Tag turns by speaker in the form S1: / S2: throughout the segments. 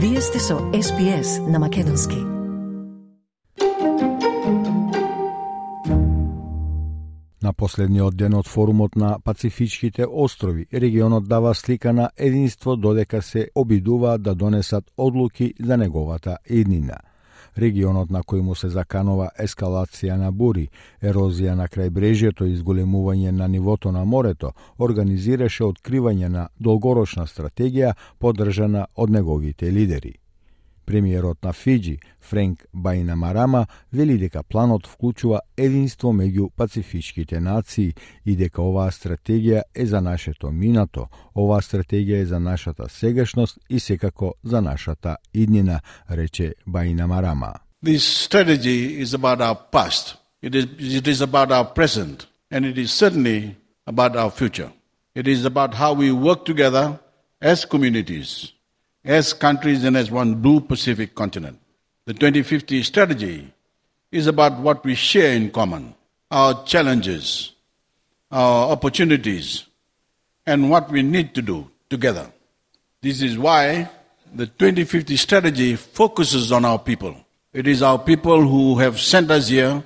S1: Вие сте со SPS на Македонски. На последниот ден од форумот на Пацифичките острови, регионот дава слика на единство додека се обидуваат да донесат одлуки за неговата еднина. – регионот на кој му се заканува ескалација на бури, ерозија на крајбрежјето и изголемување на нивото на морето, организираше откривање на долгорочна стратегија поддржана од неговите лидери. Премиерот на Фиджи, Френк Байнамарама, вели дека планот вклучува единство меѓу пацифичките нации и дека оваа стратегија е за нашето минато, оваа стратегија е за нашата сегашност и секако за нашата иднина, рече Байнамарама.
S2: This strategy is about our past. It is, it is about our present. And it is certainly about our future. It is about how we work together as communities as countries and as one blue Pacific continent. The 2050 strategy is about what we share in common, our challenges, our opportunities, and what we need to do together. This is why the 2050 strategy focuses on our people. It is our people who have sent us here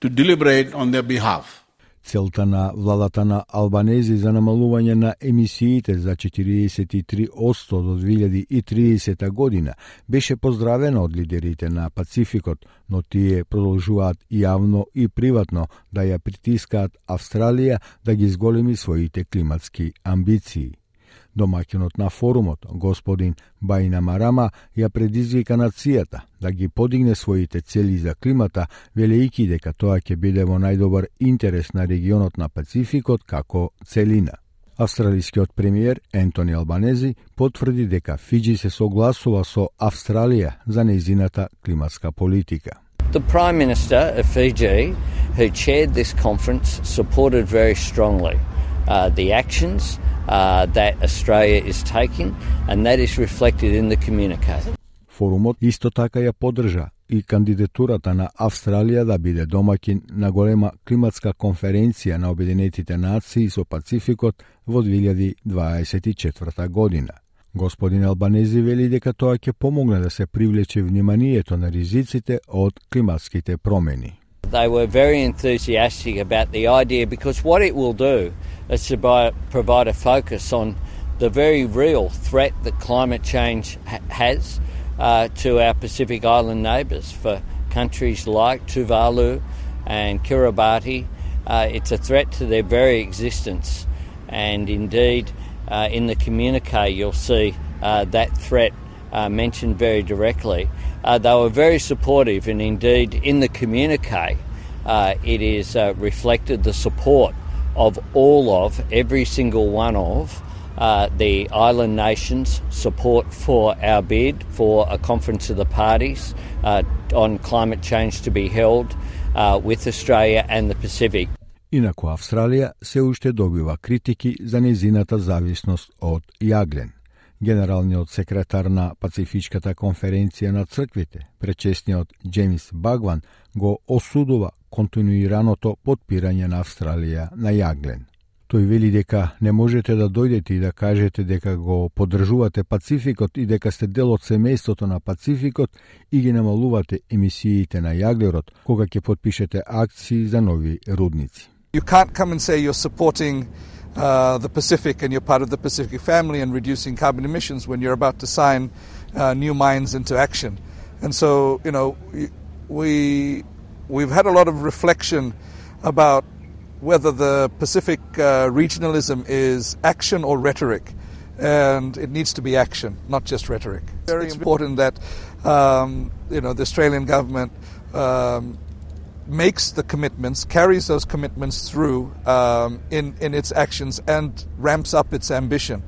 S2: to deliberate on their behalf.
S1: Целта на владата на Албанези за намалување на емисиите за 43% до 2030 година беше поздравена од лидерите на Пацификот, но тие продолжуваат јавно и приватно да ја притискаат Австралија да ги зголеми своите климатски амбиции. Домаќинот на форумот, господин Бајна Марама, ја предизвика нацијата да ги подигне своите цели за климата, велејќи дека тоа ќе биде во најдобар интерес на регионот на Пацификот како целина. Австралискиот премиер Ентони Албанези потврди дека Фиджи се согласува со Австралија за нејзината климатска политика.
S3: The Prime Minister of Fiji, who chaired this conference, supported very strongly uh, the actions uh, that Australia is taking, and that is reflected in the communique.
S1: Форумот исто така ја поддржа и кандидатурата на Австралија да биде домакин на голема климатска конференција на Обединетите нации со Пацификот во 2024 година. Господин Албанези вели дека тоа ќе помогне да се привлече вниманието на ризиците од климатските промени.
S3: They were very enthusiastic about the idea because what it will do is to provide a focus on the very real threat that climate change ha has uh, to our Pacific Island neighbours. For countries like Tuvalu and Kiribati, uh, it's a threat to their very existence. And indeed, uh, in the communique, you'll see uh, that threat uh, mentioned very directly. Uh, they were very supportive, and indeed, in the communique, uh, it is uh, reflected the support of all of, every single one of, uh, the island nations' support for our bid for a conference of the parties uh, on climate change to be held with Australia and the Pacific.
S1: Инаку Австралија се уште добива критики за незината зависност од јаглен. Генералниот секретар на Пацифичката конференција на црквите, пречесниот Джеймс Багван, го осудува континуираното подпирање на Австралија на јаглен. Тој вели дека не можете да дојдете и да кажете дека го поддржувате Пацификот и дека сте дел од семејството на Пацификот и ги намалувате емисиите на јаглерот кога ќе подпишете акции за нови рудници.
S4: You can't come and say you're supporting uh, the Pacific and you're part of the Pacific family and reducing carbon emissions when you're about to sign uh, new mines into action. And so, you know, we we've had a lot of reflection about whether the Pacific uh, regionalism is action or rhetoric. And it needs to be action, not just rhetoric. Very important that um, you know the Australian government um, makes the commitments, carries those commitments through um, in, in its actions, and ramps up its ambition.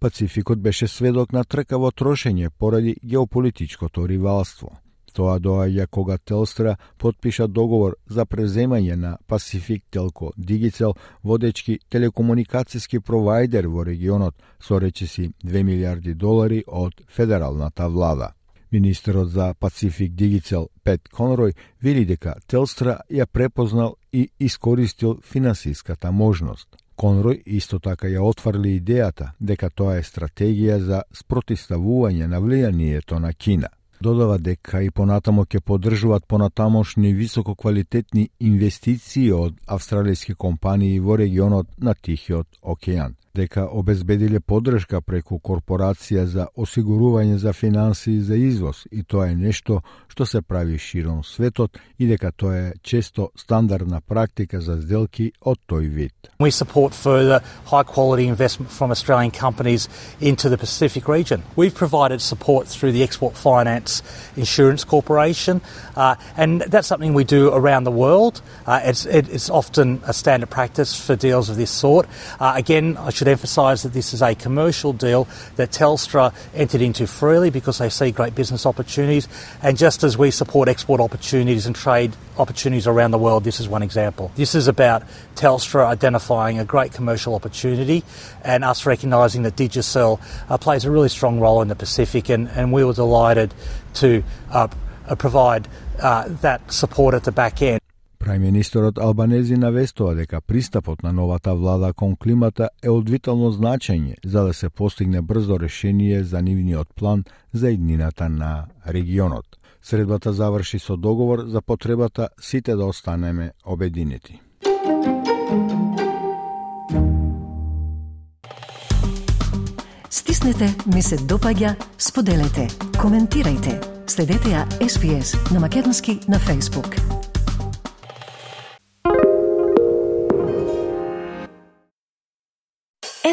S1: Пацификот беше сведок на тркаво трошење поради геополитичкото ривалство. Тоа доаѓа кога Телстра подпиша договор за преземање на Pacific Telco Digicel, водечки телекомуникацијски провайдер во регионот со речиси 2 милиарди долари од федералната влада. Министерот за Пацифик Дигицел Пет Конрој вели дека Телстра ја препознал и искористил финансиската можност. Конрој исто така ја отфрли идејата дека тоа е стратегија за спротиставување на влијанието на Кина. Додава дека и понатамо ќе поддржуваат понатамошни висококвалитетни инвестиции од австралијски компании во регионот на Тихиот океан дека обезбедиле подршка преку корпорација за осигурување за финансии за извоз и тоа е нешто што се прави широм светот и дека тоа е често стандардна практика за сделки од тој вид.
S5: We support further high quality investment from Australian companies into the Pacific region. We've provided support through the Export Finance Insurance Corporation, uh, and that's something we do around the world. Uh, it's, it, it's often a standard practice for deals of this sort. Uh, again, I should should emphasise that this is a commercial deal that Telstra entered into freely because they see great business opportunities. And just as we support export opportunities and trade opportunities around the world, this is one example. This is about Telstra identifying a great commercial opportunity and us recognising that Digicel uh, plays a really strong role in the Pacific, and, and we were delighted to uh, provide uh, that support at the back end.
S1: Прајминистерот Албанези навестува дека пристапот на новата влада кон климата е од витално значење за да се постигне брзо решение за нивниот план за иднината на регионот. Средбата заврши со договор за потребата сите да останеме обединети.
S6: Стиснете, ми се допаѓа, споделете, коментирајте. Следете ја SPS на Македонски на Facebook.